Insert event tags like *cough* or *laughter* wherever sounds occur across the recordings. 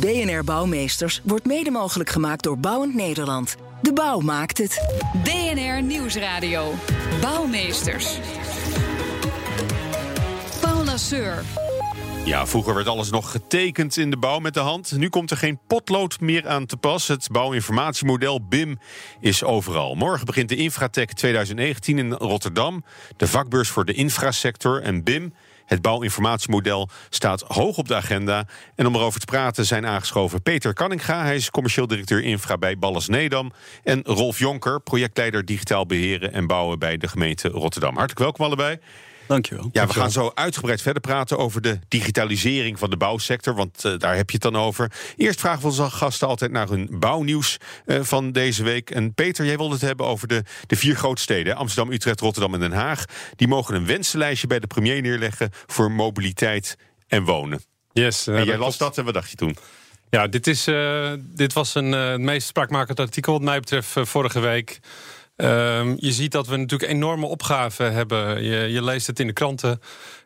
BNR Bouwmeesters wordt mede mogelijk gemaakt door Bouwend Nederland. De bouw maakt het. BNR Nieuwsradio. Bouwmeesters. Paul Lasseur. Ja, vroeger werd alles nog getekend in de bouw met de hand. Nu komt er geen potlood meer aan te pas. Het bouwinformatiemodel BIM is overal. Morgen begint de Infratech 2019 in Rotterdam. De vakbeurs voor de infrasector en BIM het bouwinformatiemodel staat hoog op de agenda. En om erover te praten zijn aangeschoven Peter Kanninga. Hij is commercieel directeur infra bij Ballas Nedam. En Rolf Jonker, projectleider digitaal beheren en bouwen bij de gemeente Rotterdam. Hartelijk welkom allebei. Dankjewel. Ja, we gaan zo uitgebreid verder praten over de digitalisering van de bouwsector, want uh, daar heb je het dan over. Eerst vragen we onze gasten altijd naar hun bouwnieuws uh, van deze week. En Peter, jij wilde het hebben over de, de vier grootsteden: Amsterdam, Utrecht, Rotterdam en Den Haag. Die mogen een wensenlijstje bij de premier neerleggen voor mobiliteit en wonen. Yes, en jij las dat en wat dacht je toen? Ja, dit, is, uh, dit was een, het meest spraakmakend artikel wat mij betreft vorige week. Um, je ziet dat we natuurlijk enorme opgaven hebben. Je, je leest het in de kranten.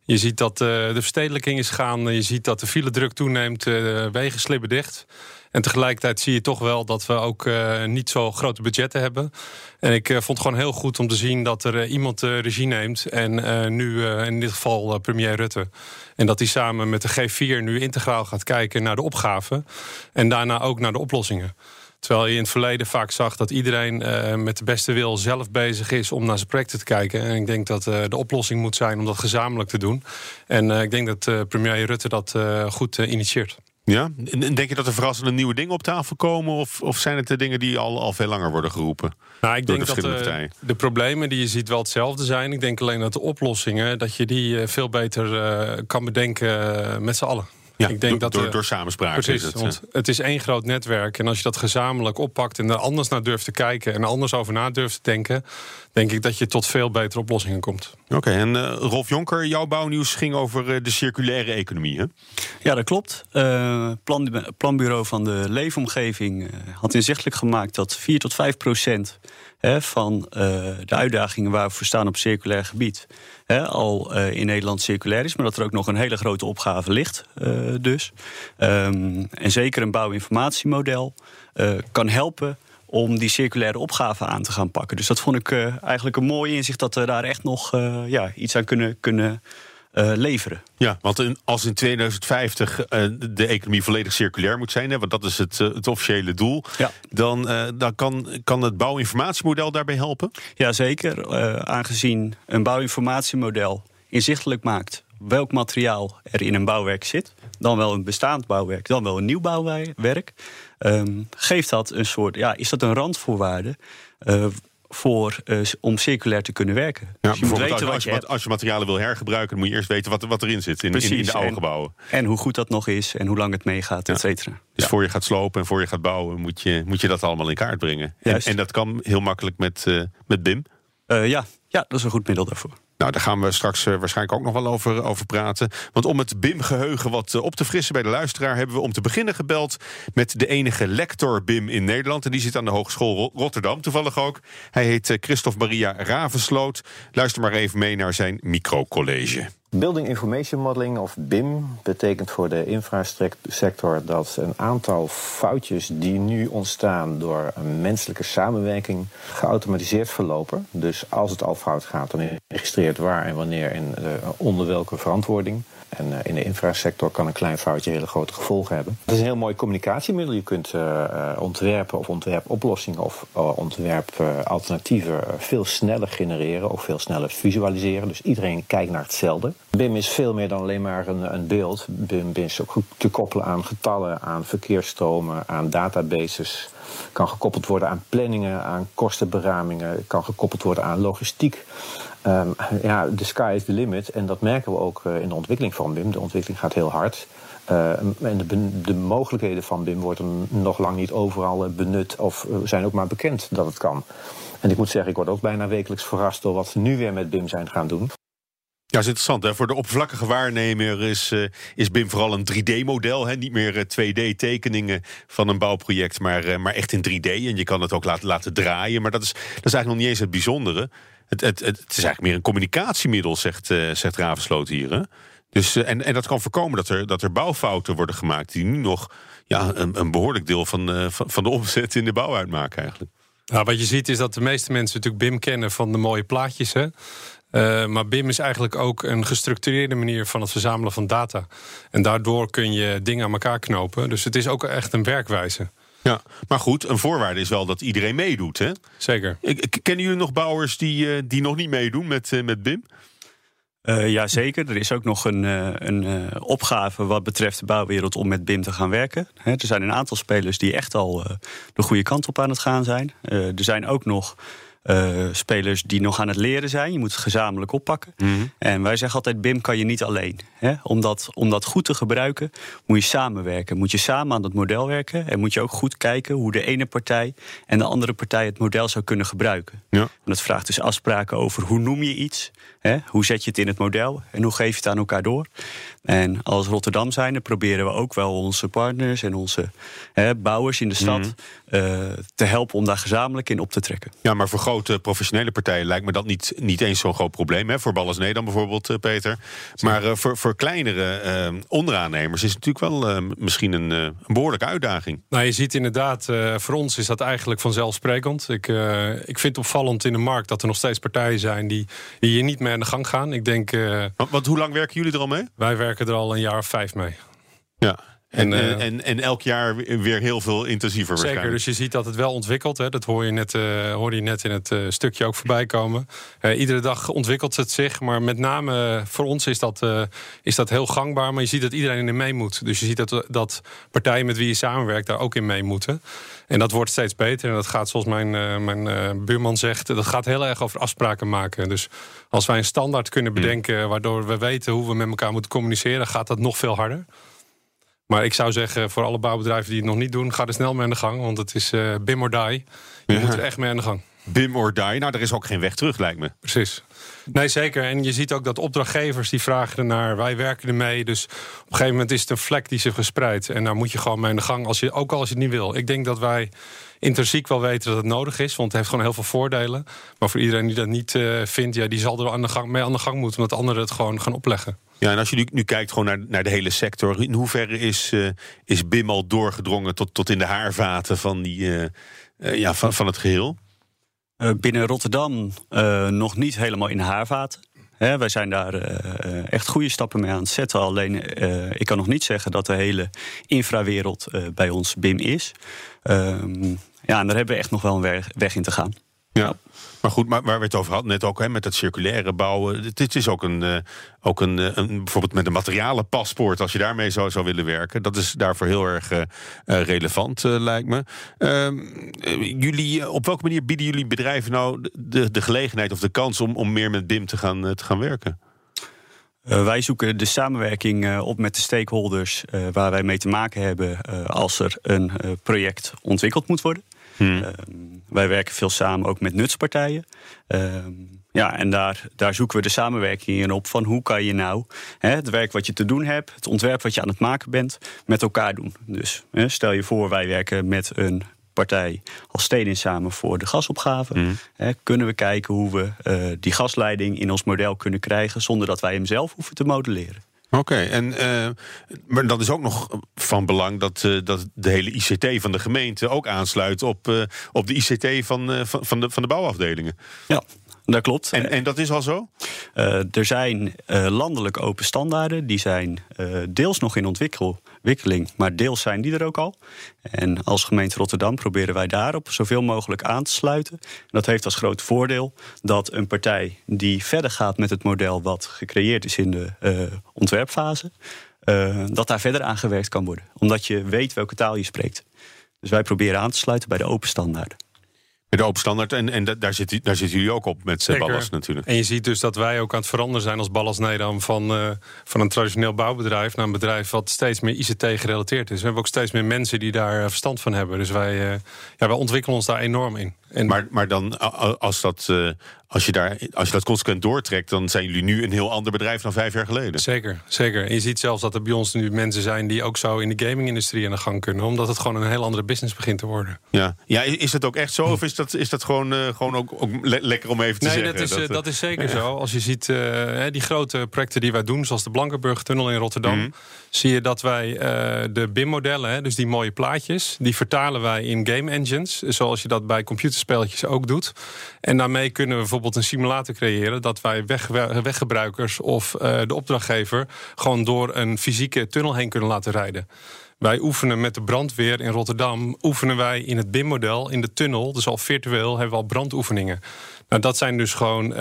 Je ziet dat uh, de verstedelijking is gaan. Je ziet dat de file druk toeneemt. Uh, wegen slibben dicht. En tegelijkertijd zie je toch wel dat we ook uh, niet zo grote budgetten hebben. En ik vond het gewoon heel goed om te zien dat er iemand regie neemt. En nu in dit geval premier Rutte. En dat hij samen met de G4 nu integraal gaat kijken naar de opgaven. En daarna ook naar de oplossingen. Terwijl je in het verleden vaak zag dat iedereen uh, met de beste wil zelf bezig is om naar zijn projecten te kijken. En ik denk dat uh, de oplossing moet zijn om dat gezamenlijk te doen. En uh, ik denk dat premier Rutte dat goed initieert. Ja, en denk je dat er verrassende nieuwe dingen op tafel komen? Of, of zijn het de dingen die al, al veel langer worden geroepen? Nou, ik denk de dat de, de, problemen die je ziet wel hetzelfde zijn. Ik denk alleen dat de oplossingen, dat je die veel beter kan bedenken met z'n allen. Ja, ik denk door, dat, door, door samenspraak precies, is het. Want het is één groot netwerk. En als je dat gezamenlijk oppakt en er anders naar durft te kijken... en er anders over na durft te denken... denk ik dat je tot veel betere oplossingen komt. Oké, en uh, Rolf Jonker, jouw bouwnieuws ging over uh, de circulaire economie, hè? Ja, dat klopt. Uh, plan, planbureau van de leefomgeving had inzichtelijk gemaakt... dat 4 tot 5 procent hè, van de uitdagingen waar we voor staan op circulair gebied al uh, in Nederland circulair is, maar dat er ook nog een hele grote opgave ligt. Uh, dus. Um, en zeker een bouwinformatiemodel uh, kan helpen om die circulaire opgave aan te gaan pakken. Dus dat vond ik eigenlijk een mooi inzicht dat we daar echt nog ja, iets aan kunnen, kunnen uh, leveren. Ja, want als in 2050 uh, de economie volledig circulair moet zijn, hè, want dat is het, uh, het officiële doel, ja. dan, dan kan, kan het bouwinformatiemodel daarbij helpen? Jazeker, aangezien een bouwinformatiemodel inzichtelijk maakt welk materiaal er in een bouwwerk zit, dan wel een bestaand bouwwerk, dan wel een nieuw bouwwerk, um, geeft dat een soort, ja, is dat een randvoorwaarde voor, uh, om circulair te kunnen werken. Ja, dus je moet weten als, je, als je materialen wil hergebruiken, dan moet je eerst weten wat, wat erin zit in, in, in, de oude gebouwen. En hoe goed dat nog is en hoe lang het meegaat, ja. et cetera. Dus voor je gaat slopen en voor je gaat bouwen, moet je, moet je dat allemaal in kaart brengen. En, en, dat kan heel makkelijk met, uh, met BIM. Uh, ja. ja, dat is een goed middel daarvoor. Nou, daar gaan we straks uh, waarschijnlijk ook nog wel over, over praten. Want om het BIM-geheugen wat uh, op te frissen bij de luisteraar... hebben we om te beginnen gebeld met de enige lector BIM in Nederland. En die zit aan de Hogeschool Rotterdam toevallig ook. Hij heet uh, Christophe Maria Ravensloot. Luister maar even mee naar zijn microcollege. Building Information Modeling, of BIM, betekent voor de infrasector dat een aantal foutjes die nu ontstaan door een menselijke samenwerking geautomatiseerd verlopen. Dus als het al fout gaat, dan registreert waar en wanneer en onder welke verantwoording. En uh, in de infrasector kan een klein foutje hele grote gevolgen hebben. Het is een heel mooi communicatiemiddel. Je kunt uh, ontwerpen of ontwerpoplossingen of ontwerpalternatieven veel sneller genereren of veel sneller visualiseren. Dus iedereen kijkt naar hetzelfde. BIM is veel meer dan alleen maar een, een beeld. BIM, BIM is ook goed te koppelen aan getallen, aan verkeersstromen, aan databases. Kan gekoppeld worden aan planningen, aan kostenberamingen. Kan gekoppeld worden aan logistiek. Um, ja, de sky is the limit. En dat merken we ook uh, in de ontwikkeling van BIM. De ontwikkeling gaat heel hard. Uh, en de, de, mogelijkheden van BIM worden nog lang niet overal benut of zijn ook maar bekend dat het kan. En ik moet zeggen, ik word ook bijna wekelijks verrast door wat ze nu weer met BIM zijn gaan doen. Ja, dat is interessant. Hè? Voor de oppervlakkige waarnemer is, uh, is BIM vooral een 3D-model. Niet meer 2D-tekeningen van een bouwproject, maar, maar echt in 3D. En je kan het ook laten, laten draaien. Maar dat is, dat is eigenlijk nog niet eens het bijzondere. Het, het, het, is eigenlijk meer een communicatiemiddel, zegt, uh, zegt Ravensloot hier. Hè? Dus, en, en dat kan voorkomen dat er, dat er bouwfouten worden gemaakt... die nu nog ja, een, een behoorlijk deel van, van, van de omzet in de bouw uitmaken eigenlijk. Nou, wat je ziet is dat de meeste mensen natuurlijk BIM kennen van de mooie plaatjes. Hè? Maar BIM is eigenlijk ook een gestructureerde manier van het verzamelen van data. En daardoor kun je dingen aan elkaar knopen. Dus het is ook echt een werkwijze. Ja, maar goed, een voorwaarde is wel dat iedereen meedoet. Hè? Zeker. Kennen jullie nog bouwers die, uh, die nog niet meedoen met, uh, met BIM? Uh, ja, zeker. Er is ook nog een, een opgave wat betreft de bouwwereld om met BIM te gaan werken. er zijn een aantal spelers die echt al de goede kant op aan het gaan zijn. er zijn ook nog uh, spelers die nog aan het leren zijn. Je moet het gezamenlijk oppakken. Mhm. En wij zeggen altijd: BIM kan je niet alleen. Hè? Om, dat, om dat goed te gebruiken, moet je samenwerken. Moet je samen aan het model werken. En moet je ook goed kijken hoe de ene partij en de andere partij het model zou kunnen gebruiken. Ja. En dat vraagt dus afspraken over hoe noem je iets. Hè? Hoe zet je het in het model en hoe geef je het aan elkaar door? En als Rotterdam zijnde proberen we ook wel onze partners en onze hè, bouwers in de stad mhm. eh, te helpen om daar gezamenlijk in op te trekken. Ja, maar voor grote professionele partijen lijkt me dat niet, niet eens zo'n groot probleem. Hè? Voor Ballas Nederland bijvoorbeeld, uh, Peter. Maar uh, voor, voor kleinere onderaannemers is het natuurlijk wel misschien een, een, behoorlijke uitdaging. Nou, je ziet inderdaad, voor ons is dat eigenlijk vanzelfsprekend. Ik, ik vind het opvallend in de markt dat er nog steeds partijen zijn die, die hier niet meer aan de gang gaan. Ik denk. Want, want hoe lang werken jullie er al mee? Wij werken werken er al een jaar of vijf mee. Ja, en, en, uh, en, en, elk jaar weer heel veel intensiever Zeker, dus je ziet dat het wel ontwikkelt. Hè. Dat hoor je net, uh, hoorde je net in het uh, stukje ook voorbij komen. iedere dag ontwikkelt het zich. Maar met name voor ons is dat, is dat heel gangbaar. Maar je ziet dat iedereen in mee moet. Dus je ziet dat, dat partijen met wie je samenwerkt daar ook in mee moeten. En dat wordt steeds beter. En dat gaat zoals mijn, mijn buurman zegt... dat gaat heel erg over afspraken maken. Dus als wij een standaard kunnen hmm. bedenken... waardoor we weten hoe we met elkaar moeten communiceren... gaat dat nog veel harder. Maar ik zou zeggen, voor alle bouwbedrijven die het nog niet doen, ga er snel mee aan de gang. Want het is uh, bim or die. Je moet er echt mee aan de gang. Bim or die. Nou, er is ook geen weg terug, lijkt me. Precies. Nee, zeker. En je ziet ook dat opdrachtgevers die vragen ernaar. Wij werken ermee. Dus op een gegeven moment is het een vlek die zich verspreidt. En daar moet je gewoon mee aan de gang. Als je, ook al als je het niet wil. Ik denk dat wij intrinsiek wel weten dat het nodig is. Want het heeft gewoon heel veel voordelen. Maar voor iedereen die dat niet uh, vindt, ja, die zal er aan de gang, mee aan de gang moeten. Omdat anderen het gewoon gaan opleggen. Ja, en als je nu, kijkt gewoon naar, naar de hele sector, in hoeverre is, uh, is BIM al doorgedrongen tot, tot in de haarvaten van, die, uh, uh, ja, van, van het geheel? binnen Rotterdam nog niet helemaal in de haarvaten. Hè, wij zijn daar echt goede stappen mee aan het zetten. Alleen ik kan nog niet zeggen dat de hele infrawereld bij ons BIM is. Ehm, ja, en daar hebben we echt nog wel een weg in te gaan. Ja. Maar goed, maar waar we het over hadden, net ook hè, met het circulaire bouwen. Dit is ook een, uh, ook een, uh, een, bijvoorbeeld met een materialenpaspoort, als je daarmee zou, willen werken. Dat is daarvoor heel erg uh, relevant, lijkt me. Ehm, jullie, op welke manier bieden jullie bedrijven nou de, de gelegenheid of de kans om, om meer met BIM te gaan, te gaan werken? wij zoeken de samenwerking op met de stakeholders waar wij mee te maken hebben als er een project ontwikkeld moet worden. Hmm. Ehm, wij werken veel samen ook met nutspartijen. Ehm, ja, en daar, daar zoeken we de samenwerking in op van hoe kan je nou hè, het werk wat je te doen hebt, het ontwerp wat je aan het maken bent, met elkaar doen. Dus hè, stel je voor, wij werken met een partij als steden samen voor de gasopgave. Hmm. Hè, kunnen we kijken hoe we uh, die gasleiding in ons model kunnen krijgen zonder dat wij hem zelf hoeven te modelleren. Oké, en uh, maar dat is ook nog van belang dat, uh, dat de hele ICT van de gemeente ook aansluit op, uh, op de ICT van, van, van, de, van de bouwafdelingen. Ja, dat klopt. En, en dat is al zo? er zijn landelijk open standaarden, die zijn deels nog in ontwikkel, ontwikkeling, maar deels zijn die er ook al. En als gemeente Rotterdam proberen wij daarop zoveel mogelijk aan te sluiten. dat heeft als groot voordeel dat een partij die verder gaat met het model wat gecreëerd is in de uh, ontwerpfase, uh, dat daar verder aan gewerkt kan worden. Omdat je weet welke taal je spreekt. Dus wij proberen aan te sluiten bij de open standaarden. De open standaard. En, en daar, zit, daar zitten jullie ook op met uh, Ballas natuurlijk. En je ziet dus dat wij ook aan het veranderen zijn als Ballas Nederland... Van, uh, van een traditioneel bouwbedrijf naar een bedrijf... wat steeds meer ICT gerelateerd is. We hebben ook steeds meer mensen die daar verstand van hebben. Dus wij, uh, ja, wij ontwikkelen ons daar enorm in. En maar, maar dan, als, dat, als, je daar, als je dat consequent doortrekt... dan zijn jullie nu een heel ander bedrijf dan vijf jaar geleden. Zeker, zeker. En je ziet zelfs dat er bij ons nu mensen zijn... die ook zo in de gaming-industrie aan de gang kunnen. Omdat het gewoon een heel andere business begint te worden. Ja, ja is dat ook echt zo? Of is dat, is dat gewoon, uh, gewoon ook, ook lekker om even te nee, zeggen? Dat is, dat, dat is zeker zo. Als je ziet uh, die grote projecten die wij doen... zoals de Blankenburg-tunnel in Rotterdam... Mm -hmm. zie je dat wij de BIM-modellen, dus die mooie plaatjes... die vertalen wij in game engines. Zoals je dat bij computerspelletjes ook doet. En daarmee kunnen we bijvoorbeeld een simulator creëren... dat wij weg, weggebruikers of de opdrachtgever... gewoon door een fysieke tunnel heen kunnen laten rijden. Wij oefenen met de brandweer in Rotterdam... oefenen wij in het BIM-model, in de tunnel... dus al virtueel hebben we al brandoefeningen. Nou, dat zijn dus gewoon uh,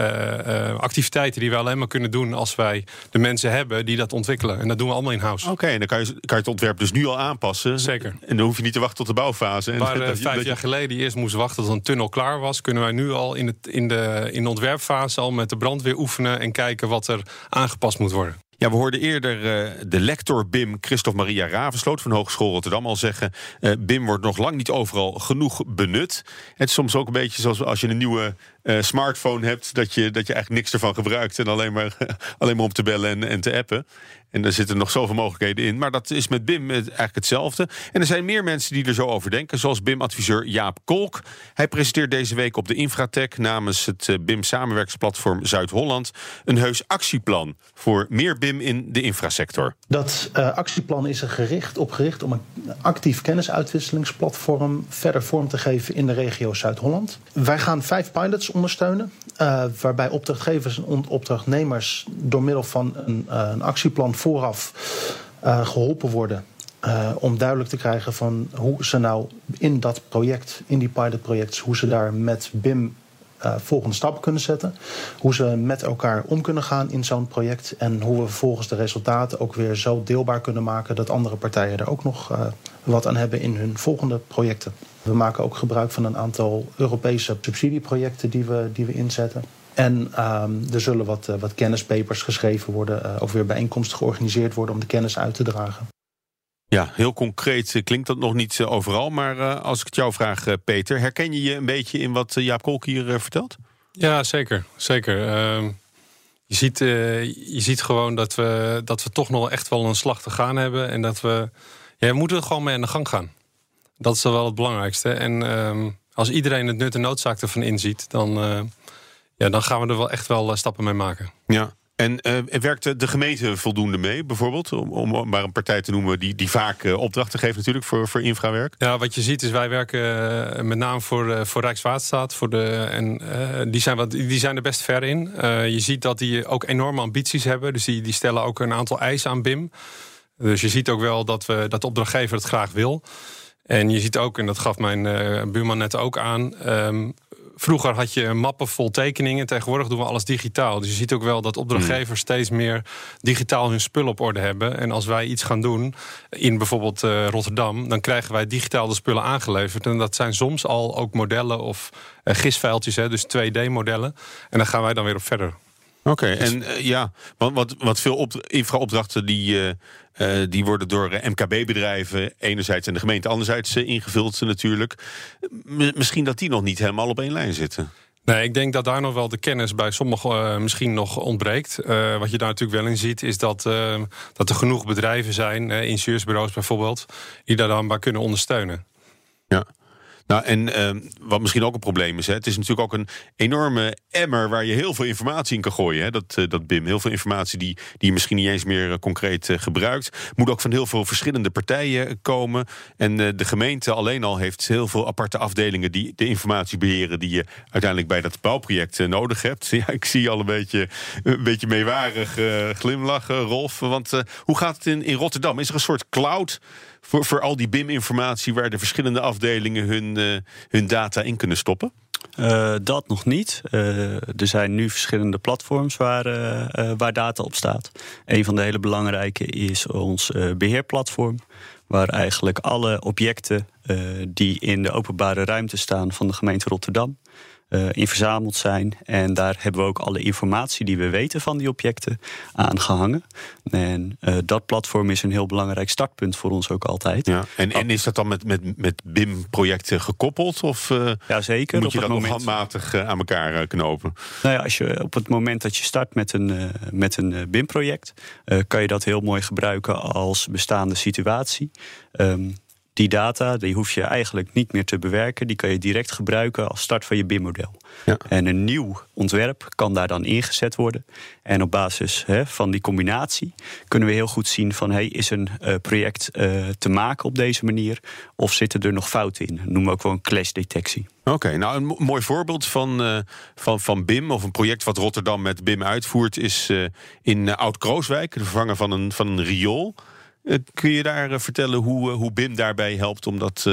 uh, activiteiten die we alleen maar kunnen doen... als wij de mensen hebben die dat ontwikkelen. En dat doen we allemaal in-house. Oké, okay, en dan kan je, kan je het ontwerp dus nu al aanpassen. Zeker. En dan hoef je niet te wachten tot de bouwfase. Waar uh, vijf dat jaar geleden eerst moest wachten tot een tunnel klaar was... kunnen wij nu al in, het, in, de, in de ontwerpfase al met de brandweer oefenen... en kijken wat er aangepast moet worden. Ja, we hoorden eerder uh, de lector BIM, Christophe Maria Ravensloot van Hogeschool Rotterdam, al zeggen: uh, BIM wordt nog lang niet overal genoeg benut. Het is soms ook een beetje zoals als je een nieuwe uh, smartphone hebt, dat je, dat je eigenlijk niks ervan gebruikt en alleen maar, *laughs* alleen maar om te bellen en, en te appen. En er zitten nog zoveel mogelijkheden in. Maar dat is met BIM eigenlijk hetzelfde. En er zijn meer mensen die er zo over denken. Zoals BIM-adviseur Jaap Kolk. Hij presenteert deze week op de Infratech namens het BIM-samenwerkingsplatform Zuid-Holland. een heus actieplan voor meer BIM in de infrasector. Dat actieplan is er gericht op gericht om een actief kennisuitwisselingsplatform verder vorm te geven in de regio Zuid-Holland. Wij gaan vijf pilots ondersteunen. Uh, waarbij opdrachtgevers en opdrachtnemers door middel van een, uh, een actieplan vooraf uh, geholpen worden. Om duidelijk te krijgen van hoe ze nou in dat project, in die pilotproject, hoe ze daar met BIM uh, volgende stappen kunnen zetten. Hoe ze met elkaar om kunnen gaan in zo'n project. En hoe we vervolgens de resultaten ook weer zo deelbaar kunnen maken dat andere partijen er ook nog uh, wat aan hebben in hun volgende projecten. We maken ook gebruik van een aantal Europese subsidieprojecten die we, die we inzetten. En um, er zullen wat, uh, wat kennispapers geschreven worden, uh, ook weer bijeenkomsten georganiseerd worden om de kennis uit te dragen. Ja, heel concreet klinkt dat nog niet uh, overal. Maar uh, als ik het jou vraag, Peter, herken je je een beetje in wat Jaap Kolk hier vertelt? Ja, zeker. zeker. Uh, je, ziet, je ziet gewoon dat we, dat we toch nog echt wel een slag te gaan hebben. En dat we, ja, we moeten er gewoon mee aan de gang gaan. Dat is wel het belangrijkste. En ehm, als iedereen het nut en noodzaak ervan inziet, dan, ja, dan gaan we er wel echt wel stappen mee maken. Ja. En uh, werkt de gemeente voldoende mee, bijvoorbeeld? Om, om maar een partij te noemen die, die vaak uh, opdrachten geeft natuurlijk voor, voor infrawerk. Ja, wat je ziet is wij werken uh, met name voor, voor Rijkswaterstaat. Voor de, en die, zijn wat, die zijn er best ver in. je ziet dat die ook enorme ambities hebben. Dus die, die stellen ook een aantal eisen aan BIM. Dus je ziet ook wel dat, we, dat de opdrachtgever het graag wil. En je ziet ook, en dat gaf mijn buurman net ook aan... Um, Vroeger had je mappen vol tekeningen. Tegenwoordig doen we alles digitaal. Dus je ziet ook wel dat opdrachtgevers hmm. steeds meer digitaal hun spullen op orde hebben. En als wij iets gaan doen in bijvoorbeeld uh, Rotterdam, dan krijgen wij digitaal de spullen aangeleverd. En dat zijn soms al ook modellen of uh, gisvuiltjes, hè, dus 2D-modellen. En dan gaan wij dan weer op verder. Oké, okay, dus... en uh, ja, want wat, wat veel op, infraopdrachten die, uh, uh, die worden door MKB-bedrijven enerzijds en de gemeente anderzijds ingevuld natuurlijk. M misschien dat die nog niet helemaal op één lijn zitten. Nee, ik denk dat daar nog wel de kennis bij sommigen uh, misschien nog ontbreekt. Uh, wat je daar natuurlijk wel in ziet, is dat, uh, dat er genoeg bedrijven zijn, ingenieursbureaus bijvoorbeeld, die daar dan bij kunnen ondersteunen. Ja. Nou, en uh, wat misschien ook een probleem is, hè, het is natuurlijk ook een enorme emmer waar je heel veel informatie in kan gooien. Hè, dat, uh, dat BIM, heel veel informatie die, die je misschien niet eens meer uh, concreet gebruikt. Moet ook van heel veel verschillende partijen komen. En de gemeente alleen al heeft heel veel aparte afdelingen die de informatie beheren die je uiteindelijk bij dat bouwproject nodig hebt. *laughs* Ja, ik zie al een beetje, een beetje meewarig glimlachen, Rolf. Want hoe gaat het in, in Rotterdam? Is er een soort cloud? Voor, voor al die BIM-informatie waar de verschillende afdelingen hun, uh, hun data in kunnen stoppen? Uh, dat nog niet. Uh, er zijn nu verschillende platforms waar, waar data op staat. Een van de hele belangrijke is ons beheerplatform waar eigenlijk alle objecten die in de openbare ruimte staan van de gemeente Rotterdam in verzameld zijn. En daar hebben we ook alle informatie die we weten van die objecten aan gehangen. En uh, dat platform is een heel belangrijk startpunt voor ons ook altijd. Ja, en, en is dat dan met, met, met BIM-projecten gekoppeld? Of uh, ja, zeker. moet je dat moment... nog handmatig aan elkaar knopen? Nou ja, als je op het moment dat je start met een, met een BIM-project... kan je dat heel mooi gebruiken als bestaande situatie. Um, die data die hoef je eigenlijk niet meer te bewerken. Die kan je direct gebruiken als start van je BIM-model. Ja. En een nieuw ontwerp kan daar dan ingezet worden. En op basis van die combinatie kunnen we heel goed zien van hey, is een uh, project uh, te maken op deze manier of zitten er nog fouten in? noemen we ook wel een clash-detectie. Oké, nou een mooi voorbeeld van, uh, van, van BIM of een project wat Rotterdam met BIM uitvoert is in Oud-Krooswijk, de vervanger van een, van een riool. Eh, kun je daar eh, vertellen hoe, eh, hoe BIM daarbij helpt om dat,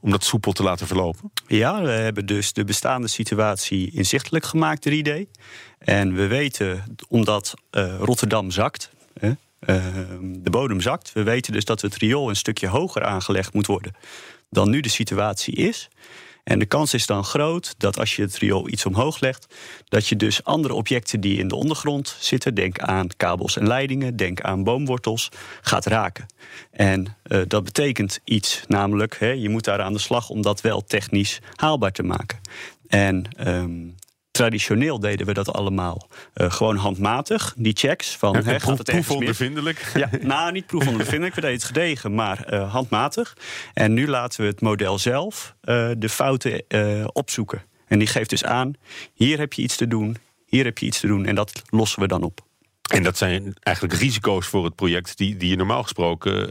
om dat soepel te laten verlopen? Ja, we hebben dus de bestaande situatie inzichtelijk gemaakt, 3D. En we weten, omdat Rotterdam zakt, de bodem zakt, we weten dus dat het riool een stukje hoger aangelegd moet worden dan nu de situatie is. En de kans is dan groot dat als je het riool iets omhoog legt, dat je dus andere objecten die in de ondergrond zitten, denk aan kabels en leidingen, denk aan boomwortels, gaat raken. En uh, dat betekent iets, namelijk hè, je moet daar aan de slag om dat wel technisch haalbaar te maken. En um, Traditioneel deden we dat allemaal uh, gewoon handmatig. Die checks van ja, gaat het proefondervindelijk. Ja, nou, niet proefondervindelijk. We deden het gedegen, maar uh, handmatig. En nu laten we het model zelf uh, de fouten opzoeken. En die geeft dus aan: hier heb je iets te doen, hier heb je iets te doen. En dat lossen we dan op. En dat zijn eigenlijk risico's voor het project die, die je normaal gesproken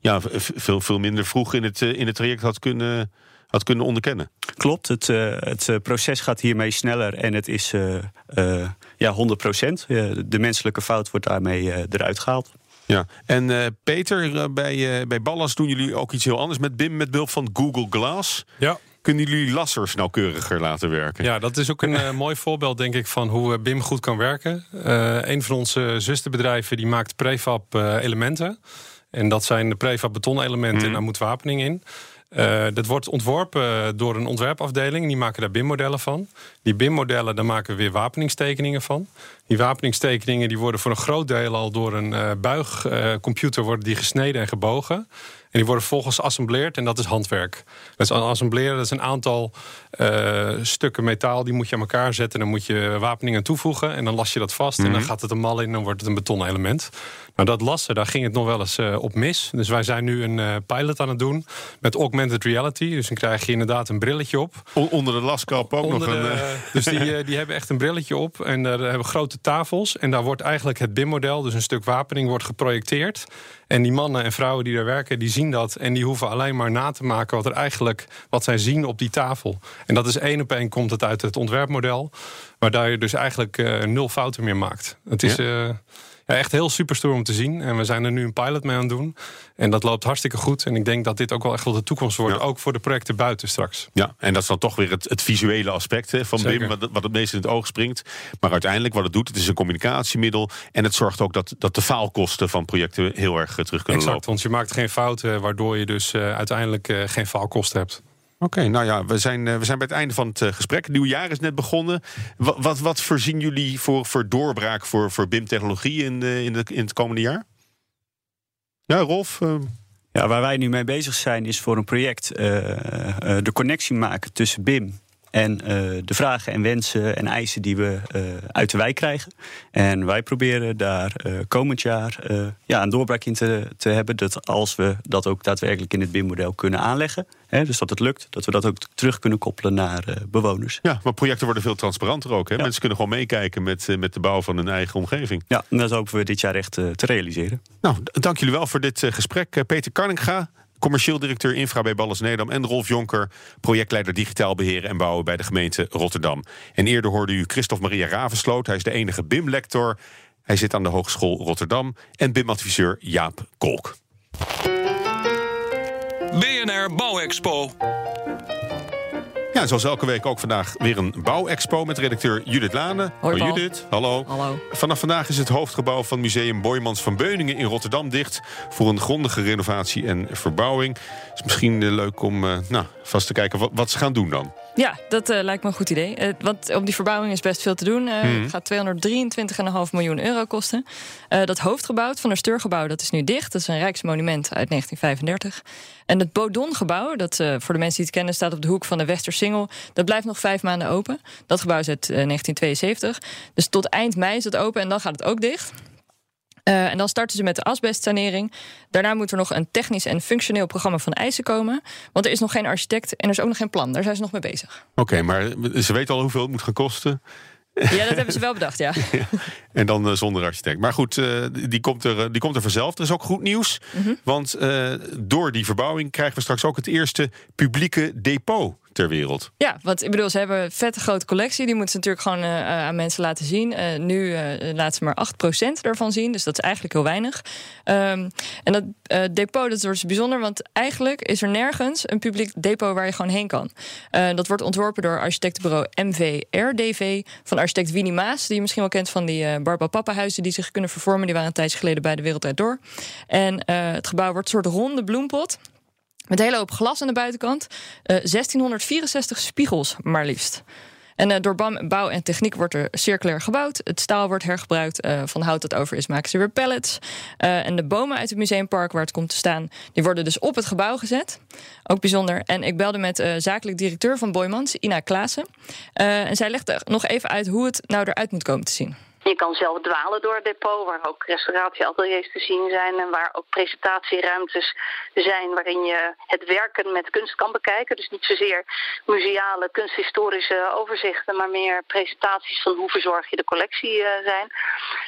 ja, veel, veel minder vroeg in het, in het traject had kunnen had kunnen onderkennen. Klopt, het, uh, het eh, proces gaat hiermee sneller en het is uh, uh, ja, 100 procent. de menselijke fout wordt daarmee eruit gehaald. Ja, en Peter, bij, bij Ballas doen jullie ook iets heel anders met BIM met behulp van Google Glass. Ja. Kunnen jullie lassers nauwkeuriger laten werken? Ja, dat is ook een mooi voorbeeld, denk ik, van hoe BIM goed kan werken. een van onze zusterbedrijven die maakt prefab elementen. En dat zijn de prefab betonelementen mm. en daar moet wapening in. Uh, dat wordt ontworpen door een ontwerpafdeling. Die maken daar BIM-modellen van. Die BIM-modellen, daar maken we weer wapeningstekeningen van. Die wapeningstekeningen die worden voor een groot deel al door een uh, buigcomputer worden die gesneden en gebogen. En die worden vervolgens geassembleerd en dat is handwerk. Dus assembleren, dat is een aantal stukken metaal, die moet je aan elkaar zetten. Dan moet je wapeningen toevoegen en dan las je dat vast. En dan mhm. gaat het een mal in en dan wordt het een betonelement. Maar dat lassen, daar ging het nog wel eens uh, op mis. Dus wij zijn nu een uh, pilot aan het doen met augmented reality. Dus dan krijg je inderdaad een brilletje op. onder de laskap ook nog een... dus die, die hebben echt een brilletje op en daar hebben grote tafels. En daar wordt eigenlijk het BIM-model, dus een stuk wapening, wordt geprojecteerd. En die mannen en vrouwen die daar werken, die zien dat. En die hoeven alleen maar na te maken wat er eigenlijk wat zij zien op die tafel. En dat is één op één komt het uit het ontwerpmodel. Waar je dus eigenlijk nul fouten meer maakt. Het is. Ja. Ja, echt heel super stoer om te zien. En we zijn er nu een pilot mee aan het doen. En dat loopt hartstikke goed. En ik denk dat dit ook wel echt wel de toekomst wordt. Ook voor de projecten buiten straks. Ja, en dat is dan toch weer het, het visuele aspect hè, van BIM. Wat, wat het meest in het oog springt. Maar uiteindelijk wat het doet, het is een communicatiemiddel. En het zorgt ook dat, dat de faalkosten van projecten heel erg terug kunnen exact, lopen. want je maakt geen fouten. Waardoor je dus uh, uiteindelijk uh, geen faalkosten hebt. Oké, nou ja, we zijn, uh, we zijn bij het einde van het uh, gesprek. Het jaar is net begonnen. Wat, wat, wat voorzien jullie voor, voor doorbraak voor, voor BIM-technologie in, uh, in, in het komende jaar? Ja, Rolf? Ja, waar wij nu mee bezig zijn is voor een project de connectie maken tussen BIM en uh, de vragen en wensen en eisen die we uh, uit de wijk krijgen. En wij proberen daar uh, komend jaar ja, een doorbraak in te, te hebben. Dat als we dat ook daadwerkelijk in het BIM-model kunnen aanleggen. Hè, dus dat het lukt, dat we dat ook terug kunnen koppelen naar bewoners. Ja, maar projecten worden veel transparanter ook. Hè? Mensen kunnen gewoon meekijken met, met de bouw van hun eigen omgeving. Ja, en dat hopen we dit jaar echt te realiseren. Nou, dank jullie wel voor dit gesprek. Peter Karninga, commercieel directeur infra bij Ballas Nederland... en Rolf Jonker, projectleider digitaal beheren en bouwen... bij de gemeente Rotterdam. En eerder hoorde u Christophe Maria Ravensloot. Hij is de enige BIM-lector. Hij zit aan de Hogeschool Rotterdam. En BIM-adviseur Jaap Kolk. BNR Bouwexpo. Ja, zoals elke week ook vandaag weer een bouwexpo met redacteur Judith Lane. Hoi. Judith, hallo. Hallo. Vanaf vandaag is het hoofdgebouw van Museum Boymans van Beuningen in Rotterdam dicht voor een grondige renovatie en verbouwing. Het is misschien eh, leuk om eh, nou, vast te kijken wat, wat ze gaan doen dan. Ja, dat eh, lijkt me een goed idee. Eh, want op die verbouwing is best veel te doen. Mhm. Het gaat 223,5 miljoen euro kosten. Dat hoofdgebouw, van het Steurgebouw, dat is nu dicht. Dat is een rijksmonument uit 1935. En het Bodongebouw, dat voor de mensen die het kennen... staat op de hoek van de Westersingel. Dat blijft nog vijf maanden open. Dat gebouw is uit eh, 1972. Dus tot eind mei is het open en dan gaat het ook dicht. Eh, en dan starten ze met de asbestsanering. Daarna moet er nog een technisch en functioneel programma van eisen komen. Want er is nog geen architect en er is ook nog geen plan. Daar zijn ze nog mee bezig. Oké, maar ze weten al hoeveel het moet gaan kosten. Ja, dat hebben ze wel bedacht, ja. *laughs* En dan eh, zonder architect. Maar goed, eh, die, komt er, die komt er vanzelf. Er is ook goed nieuws. Mhm. Want door die verbouwing krijgen we straks ook het eerste publieke depot ter wereld. Ja, want ik bedoel, ze hebben een vette grote collectie. Die moeten ze natuurlijk gewoon eh, eh, aan mensen laten zien. Eh, nu laten ze maar 8% ervan zien. Dus dat is eigenlijk heel weinig. Ehm, en dat depot dat wordt dus bijzonder. Want eigenlijk is er nergens een publiek depot waar je gewoon heen kan. Dat wordt ontworpen door architectenbureau MVRDV. Van architect Winnie Maas. Die je misschien wel kent van die Barba Papa huizen. Die zich kunnen vervormen. Die waren een tijdje geleden bij de Wereldwijd Door. En het gebouw wordt een soort ronde bloempot. Met een hele hoop glas aan de buitenkant. Eh 1664 spiegels, maar liefst. En eh, door bouw en techniek wordt er circulair gebouwd. Het staal wordt hergebruikt. eh, van hout dat over is maken ze weer pallets. Eh, en de bomen uit het museumpark waar het komt te staan... die worden dus op het gebouw gezet. Ook bijzonder. En ik belde met eh, zakelijk directeur van Boymans, Ina Klaassen. Eh, en zij legde nog even uit hoe het nou eruit moet komen te zien. Je kan zelf dwalen door het depot, waar ook restauratieateliers te zien zijn en waar ook presentatieruimtes zijn waarin je het werken met kunst kan bekijken. Dus niet zozeer museale, kunsthistorische overzichten, maar meer presentaties van hoe verzorg je de collectie eh, zijn.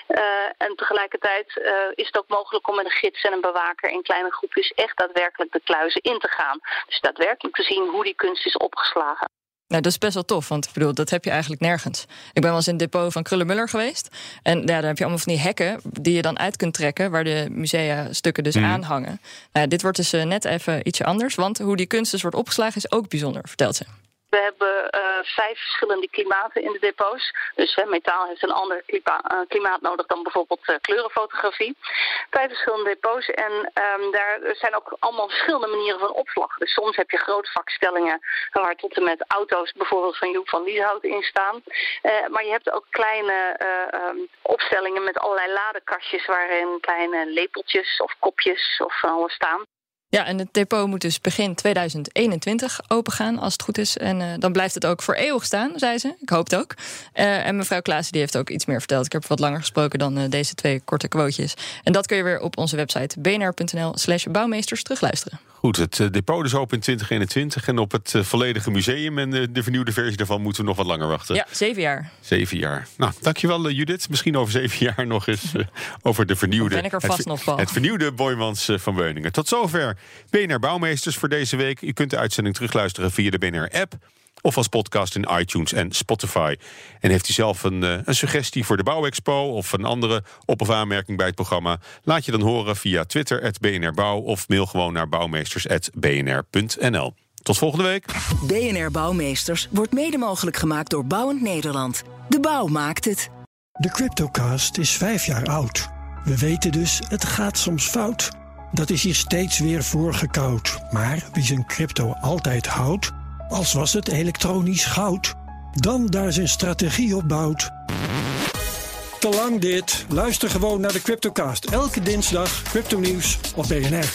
Eh, en tegelijkertijd eh, is het ook mogelijk om met een gids en een bewaker in kleine groepjes echt daadwerkelijk de kluizen in te gaan. Dus daadwerkelijk te zien hoe die kunst is opgeslagen. Nou, dat is best wel tof, want ik bedoel, dat heb je eigenlijk nergens. Ik ben wel eens in het depot van Krullenmuller geweest. En ja, daar heb je allemaal van die hekken die je dan uit kunt trekken, waar de musea-stukken dus Mhm. aan hangen. Nou, dit wordt dus eh, net even ietsje anders, want hoe die kunst dus wordt opgeslagen is ook bijzonder, vertelt ze. We hebben eh, vijf verschillende klimaten in de depots. Dus metaal heeft een ander eh, klimaat nodig dan bijvoorbeeld eh, kleurenfotografie. Vijf verschillende depots en ehm, daar zijn ook allemaal verschillende manieren van opslag. Dus soms heb je grootvakstellingen waar tot en met auto's bijvoorbeeld van Joep van Lieshout in staan. Maar je hebt ook kleine eh, ehm, opstellingen met allerlei ladekastjes waarin kleine lepeltjes of kopjes of van staan. Ja, en het depot moet dus begin 2021 opengaan, als het goed is. En eh, dan blijft het ook voor eeuwig staan, zei ze. Ik hoop het ook. Eh, en mevrouw Klaassen die heeft ook iets meer verteld. Ik heb wat langer gesproken dan eh, deze twee korte quotejes. En dat kun je weer op onze website bnr.nl slash bouwmeesters terugluisteren. Goed, het eh, depot is open in 2021 en op het eh, volledige museum en de, de vernieuwde versie daarvan moeten we nog wat langer wachten. Ja, zeven jaar. Zeven jaar. Nou, dankjewel eh, Judith. Misschien over zeven *laughs* jaar nog eens eh, over de vernieuwde... Ben ik er het vast ver- nog, Paul. Het vernieuwde Boymans eh, van Beuningen. Tot zover BNR Bouwmeesters voor deze week. U kunt de uitzending terugluisteren via de BNR-app... of als podcast in iTunes en Spotify. En heeft u zelf een, eh, een suggestie voor de Bouwexpo... of een andere op- of aanmerking bij het programma... laat je dan horen via Twitter, at BNR Bouw... of mail gewoon naar bouwmeesters.bnr.nl. Tot volgende week. BNR Bouwmeesters wordt mede mogelijk gemaakt door Bouwend Nederland. De bouw maakt het. De Cryptocast is vijf jaar oud. We weten dus, het gaat soms fout. Dat is hier steeds weer voorgekoud. Maar wie zijn crypto altijd houdt, als was het elektronisch goud, dan daar zijn strategie op bouwt. Te lang dit. Luister gewoon naar de Cryptocast. Elke dinsdag crypto nieuws op BNR.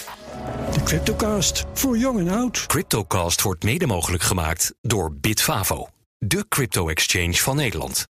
De Cryptocast, voor jong en oud. Cryptocast wordt mede mogelijk gemaakt door Bitfavo, de crypto-exchange van Nederland.